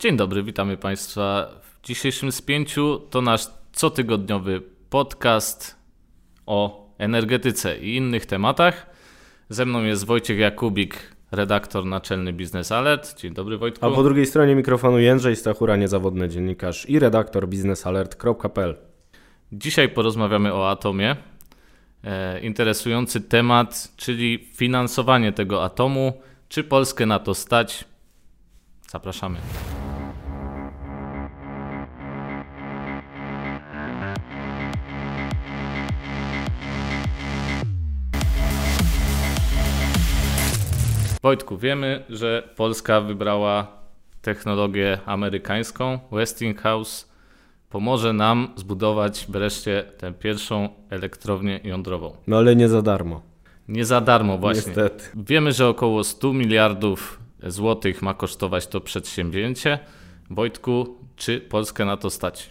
Dzień dobry, witamy Państwa w dzisiejszym spięciu. To nasz cotygodniowy podcast o energetyce i innych tematach. Ze mną jest Wojciech Jakubik, redaktor naczelny Biznes Alert. Dzień dobry Wojtku. A po drugiej stronie mikrofonu Jędrzej Stachura, niezawodny dziennikarz i redaktor biznesalert.pl. Dzisiaj porozmawiamy o atomie. E, interesujący temat, czyli finansowanie tego atomu. Czy Polskę na to stać? Zapraszamy. Wojtku, wiemy, że Polska wybrała technologię amerykańską. Westinghouse pomoże nam zbudować wreszcie tę pierwszą elektrownię jądrową. No ale nie za darmo. Nie za darmo właśnie. Niestety. Wiemy, że około 100 miliardów złotych ma kosztować to przedsięwzięcie. Wojtku, czy Polskę na to stać?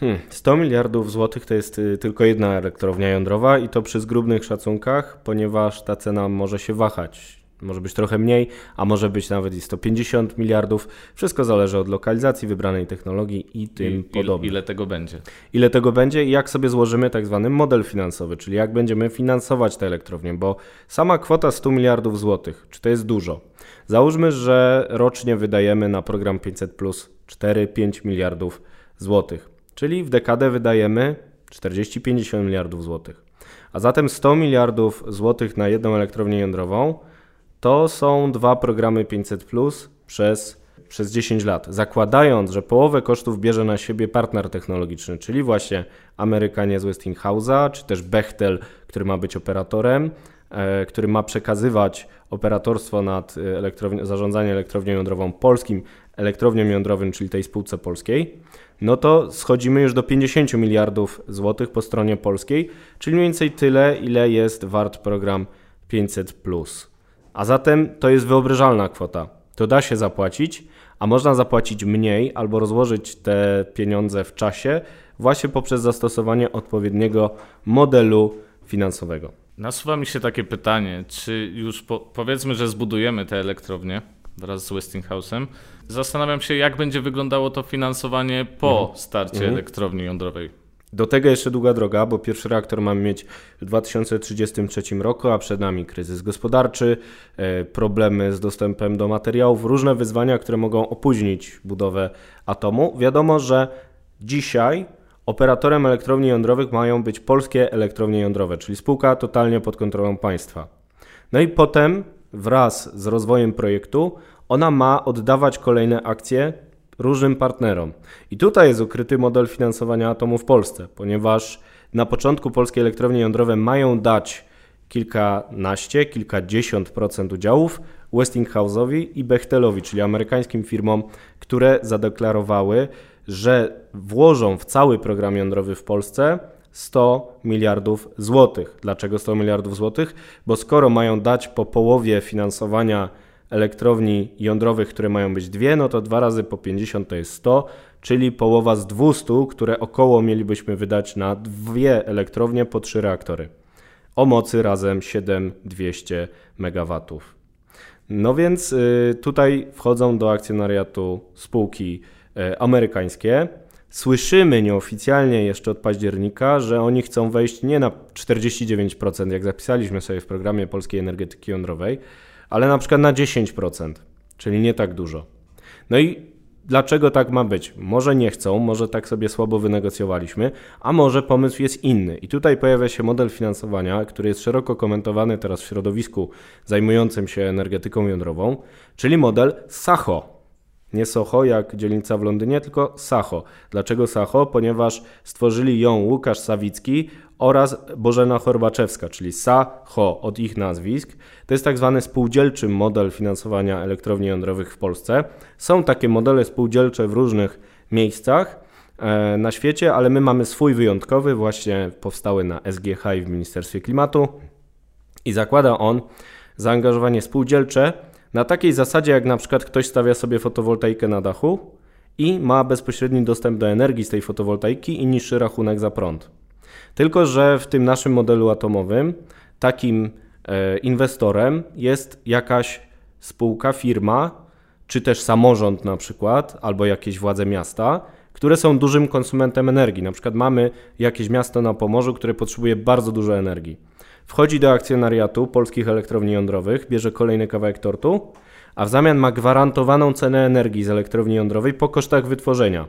Hmm, 100 miliardów złotych to jest y, tylko jedna elektrownia jądrowa i to przy zgrubnych szacunkach, ponieważ ta cena może się wahać. Może być trochę mniej, a może być nawet i 150 miliardów. Wszystko zależy od lokalizacji, wybranej technologii i tym I, podobne. Ile tego będzie? ile tego będzie i jak sobie złożymy tak zwany model finansowy, czyli jak będziemy finansować tę elektrownię, bo sama kwota 100 miliardów złotych, czy to jest dużo? Załóżmy, że rocznie wydajemy na program 500 plus 4-5 miliardów złotych, czyli w dekadę wydajemy 40-50 miliardów złotych. A zatem 100 miliardów złotych na jedną elektrownię jądrową to są dwa programy 500 plus przez przez 10 lat, zakładając, że połowę kosztów bierze na siebie partner technologiczny, czyli właśnie Amerykanie z Westinghouse'a, czy też Bechtel, który ma być operatorem, e, który ma przekazywać operatorstwo nad e, elektrowni- zarządzanie elektrownią jądrową polskim elektrowniom jądrowym, czyli tej spółce polskiej, no to schodzimy już do 50 miliardów złotych po stronie polskiej, czyli mniej więcej tyle, ile jest wart program 500. A zatem to jest wyobrażalna kwota. To da się zapłacić, a można zapłacić mniej albo rozłożyć te pieniądze w czasie właśnie poprzez zastosowanie odpowiedniego modelu finansowego. Nasuwa mi się takie pytanie, czy już po, powiedzmy, że zbudujemy tę elektrownię wraz z Westinghouse'em. Zastanawiam się, jak będzie wyglądało to finansowanie po starcie elektrowni jądrowej. Do tego jeszcze długa droga, bo pierwszy reaktor mamy mieć w 2033 roku, a przed nami kryzys gospodarczy, e, problemy z dostępem do materiałów, różne wyzwania, które mogą opóźnić budowę atomu. Wiadomo, że dzisiaj operatorem elektrowni jądrowych mają być polskie elektrownie jądrowe, czyli spółka totalnie pod kontrolą państwa. No i potem wraz z rozwojem projektu ona ma oddawać kolejne akcje różnym partnerom. I tutaj jest ukryty model finansowania atomu w Polsce, ponieważ na początku polskie elektrownie jądrowe mają dać kilkanaście, kilkadziesiąt procent udziałów Westinghouse'owi i Bechtelowi, czyli amerykańskim firmom, które zadeklarowały, że włożą w cały program jądrowy w Polsce 100 miliardów złotych. Dlaczego 100 miliardów złotych? Bo skoro mają dać po połowie finansowania elektrowni jądrowych, które mają być dwie, no to dwa razy po 50 to jest 100, czyli połowa z 200, które około mielibyśmy wydać na dwie elektrownie po trzy reaktory. O mocy razem 7200 MW. No więc y, tutaj wchodzą do akcjonariatu spółki y, amerykańskie. Słyszymy nieoficjalnie jeszcze od października, że oni chcą wejść nie na 49%, jak zapisaliśmy sobie w programie polskiej energetyki jądrowej, ale na przykład na 10%, czyli nie tak dużo. No i dlaczego tak ma być? Może nie chcą, może tak sobie słabo wynegocjowaliśmy, a może pomysł jest inny. I tutaj pojawia się model finansowania, który jest szeroko komentowany teraz w środowisku zajmującym się energetyką jądrową, czyli model SACHO. Nie Soho jak dzielnica w Londynie, tylko Sacho. Dlaczego Sacho? Ponieważ stworzyli ją Łukasz Sawicki oraz Bożena Chorbaczewska, czyli Sacho od ich nazwisk. To jest tak zwany spółdzielczy model finansowania elektrowni jądrowych w Polsce. Są takie modele spółdzielcze w różnych miejscach e, na świecie, ale my mamy swój wyjątkowy, właśnie powstały na SGH i w Ministerstwie Klimatu i zakłada on zaangażowanie spółdzielcze na takiej zasadzie, jak na przykład ktoś stawia sobie fotowoltaikę na dachu i ma bezpośredni dostęp do energii z tej fotowoltaiki i niższy rachunek za prąd. Tylko, że w tym naszym modelu atomowym takim e, inwestorem jest jakaś spółka, firma, czy też samorząd na przykład, albo jakieś władze miasta, które są dużym konsumentem energii. Na przykład mamy jakieś miasto na Pomorzu, które potrzebuje bardzo dużo energii. Wchodzi do akcjonariatu polskich elektrowni jądrowych, bierze kolejny kawałek tortu, a w zamian ma gwarantowaną cenę energii z elektrowni jądrowej po kosztach wytworzenia.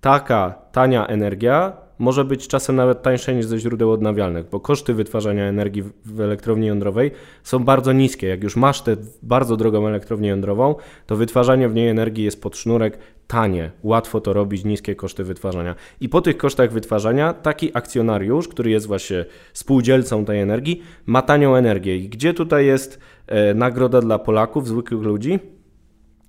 Taka tania energia może być czasem nawet tańsze niż ze źródeł odnawialnych, bo koszty wytwarzania energii w elektrowni jądrowej są bardzo niskie. Jak już masz tę bardzo drogą elektrownię jądrową, to wytwarzanie w niej energii jest pod sznurek tanie, łatwo to robić, niskie koszty wytwarzania. I po tych kosztach wytwarzania taki akcjonariusz, który jest właśnie spółdzielcą tej energii, ma tanią energię. I gdzie tutaj jest e, nagroda dla Polaków, zwykłych ludzi?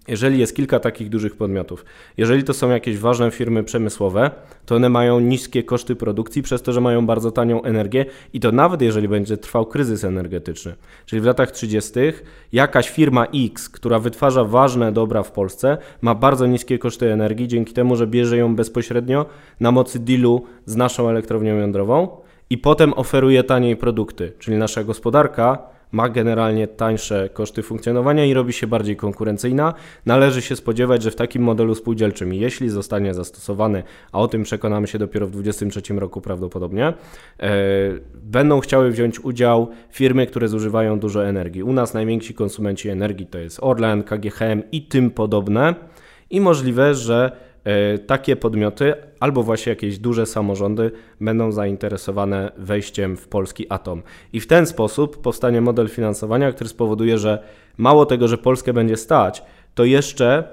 Jeżeli jest kilka takich dużych podmiotów, jeżeli to są jakieś ważne firmy przemysłowe, to one mają niskie koszty produkcji przez to, że mają bardzo tanią energię i to nawet jeżeli będzie trwał kryzys energetyczny. Czyli w latach 30. jakaś firma X, która wytwarza ważne dobra w Polsce, ma bardzo niskie koszty energii dzięki temu, że bierze ją bezpośrednio na mocy dealu z naszą elektrownią jądrową i potem oferuje taniej produkty. Czyli nasza gospodarka ma generalnie tańsze koszty funkcjonowania i robi się bardziej konkurencyjna. Należy się spodziewać, że w takim modelu spółdzielczym, jeśli zostanie zastosowany, a o tym przekonamy się dopiero w 2023 roku prawdopodobnie, e, będą chciały wziąć udział firmy, które zużywają dużo energii. U nas najwięksi konsumenci energii to jest Orlen, KGHM i tym podobne. I możliwe, że takie podmioty albo właśnie jakieś duże samorządy będą zainteresowane wejściem w polski atom. I w ten sposób powstanie model finansowania, który spowoduje, że mało tego, że Polskę będzie stać, to jeszcze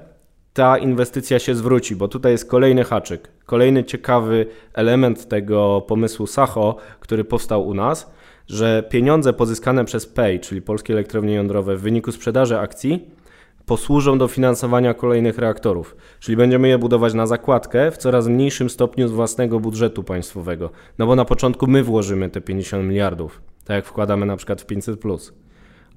ta inwestycja się zwróci, bo tutaj jest kolejny haczyk, kolejny ciekawy element tego pomysłu Sacho, który powstał u nas, że pieniądze pozyskane przez PEI, czyli Polskie Elektrownie Jądrowe w wyniku sprzedaży akcji, posłużą do finansowania kolejnych reaktorów, czyli będziemy je budować na zakładkę w coraz mniejszym stopniu z własnego budżetu państwowego. No bo na początku my włożymy te 50 miliardów, tak jak wkładamy na przykład w 500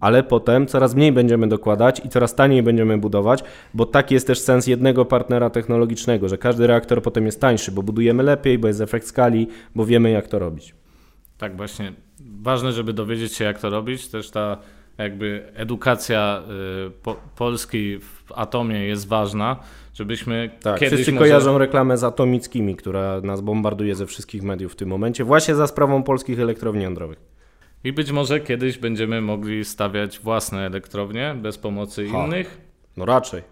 ale potem coraz mniej będziemy dokładać i coraz taniej będziemy budować, bo taki jest też sens jednego partnera technologicznego, że każdy reaktor potem jest tańszy, bo budujemy lepiej, bo jest efekt skali, bo wiemy jak to robić. Tak, właśnie. Ważne, żeby dowiedzieć się, jak to robić. Też ta jakby edukacja y, po, Polski w atomie jest ważna, żebyśmy tak, kiedyś wszyscy może... kojarzą reklamę z atomickimi, która nas bombarduje ze wszystkich mediów w tym momencie, właśnie za sprawą polskich elektrowni jądrowych. I być może kiedyś będziemy mogli stawiać własne elektrownie bez pomocy ha. innych. No raczej.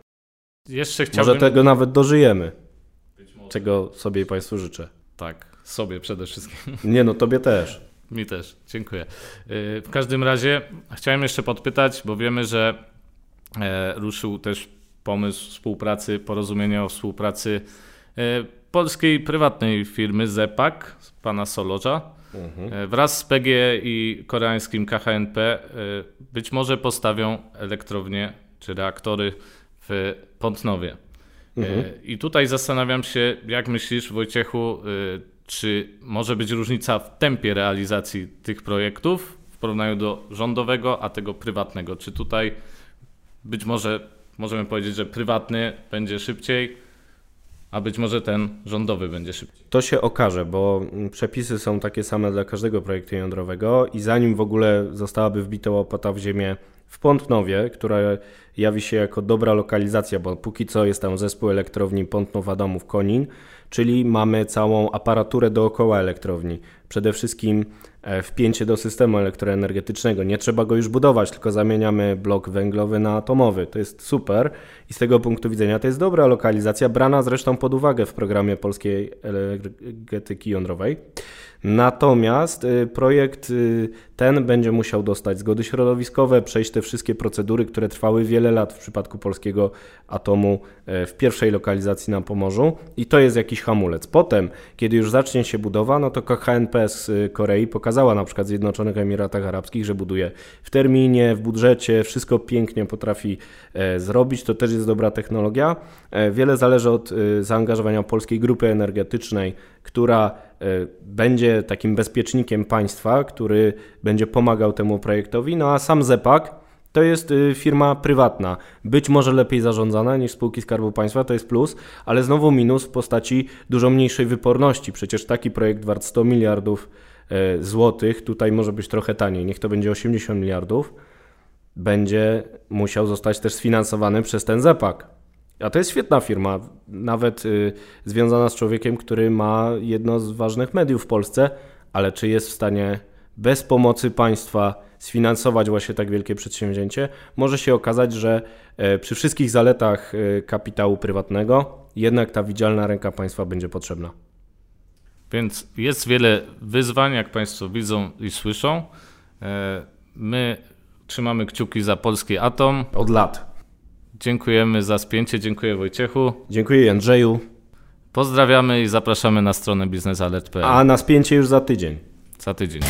Jeszcze chciałbym... Może tego nawet dożyjemy, czego sobie i Państwu życzę. Tak, sobie przede wszystkim. Nie no, Tobie też. Mi też, dziękuję. Y, w każdym razie chciałem jeszcze podpytać, bo wiemy, że e, ruszył też pomysł współpracy, porozumienia o współpracy e, polskiej prywatnej firmy ZEPAK, pana Solorza, mhm. E, wraz z PG i koreańskim KHNP być może postawią elektrownie czy reaktory w Pątnowie. Mhm. I tutaj zastanawiam się, jak myślisz, Wojciechu, czy może być różnica w tempie realizacji tych projektów w porównaniu do rządowego, a tego prywatnego? Czy tutaj być może możemy powiedzieć, że prywatny będzie szybciej, a być może ten rządowy będzie szybciej? To się okaże, bo przepisy są takie same dla każdego projektu jądrowego i zanim w ogóle zostałaby wbita łopata w ziemię w Pątnowie, która jawi się jako dobra lokalizacja, bo póki co jest tam zespół elektrowni Pątnow-Adamów-Konin, czyli mamy całą aparaturę dookoła elektrowni. Przede wszystkim e, wpięcie do systemu elektroenergetycznego. Nie trzeba go już budować, tylko zamieniamy blok węglowy na atomowy. To jest super i z tego punktu widzenia to jest dobra lokalizacja, brana zresztą pod uwagę w programie polskiej energetyki jądrowej. Natomiast y, projekt y, ten będzie musiał dostać zgody środowiskowe, przejść te wszystkie procedury, które trwały wiele lat w przypadku polskiego atomu e, w pierwszej lokalizacji na Pomorzu i to jest jakiś hamulec. Potem, kiedy już zacznie się budowa, no to KHNP z y, Korei pokazała na przykład w Zjednoczonych Emiratach Arabskich, że buduje w terminie, w budżecie, wszystko pięknie potrafi e, zrobić, to też jest dobra technologia. E, wiele zależy od zaangażowania polskiej grupy energetycznej, która będzie takim bezpiecznikiem państwa, który będzie pomagał temu projektowi, no a sam ZEPAK to jest y, firma prywatna, być może lepiej zarządzana niż spółki Skarbu Państwa, to jest plus, ale znowu minus w postaci dużo mniejszej wyporności. Przecież taki projekt wart 100 miliardów e, złotych, tutaj może być trochę taniej, niech to będzie 80 miliardów. będzie musiał zostać też sfinansowany przez ten ZEPAK. A to jest świetna firma, nawet y, związana z człowiekiem, który ma jedno z ważnych mediów w Polsce, ale czy jest w stanie bez pomocy państwa sfinansować właśnie tak wielkie przedsięwzięcie? Może się okazać, że e, przy wszystkich zaletach e, kapitału prywatnego jednak ta widzialna ręka państwa będzie potrzebna. Więc jest wiele wyzwań, jak Państwo widzą i słyszą. E, my trzymamy kciuki za polski atom. Od lat. Dziękujemy za spięcie, dziękuję Wojciechu. Dziękuję Andrzeju. Pozdrawiamy i zapraszamy na stronę biznesalert.pl. A na spięcie już za tydzień. Za tydzień.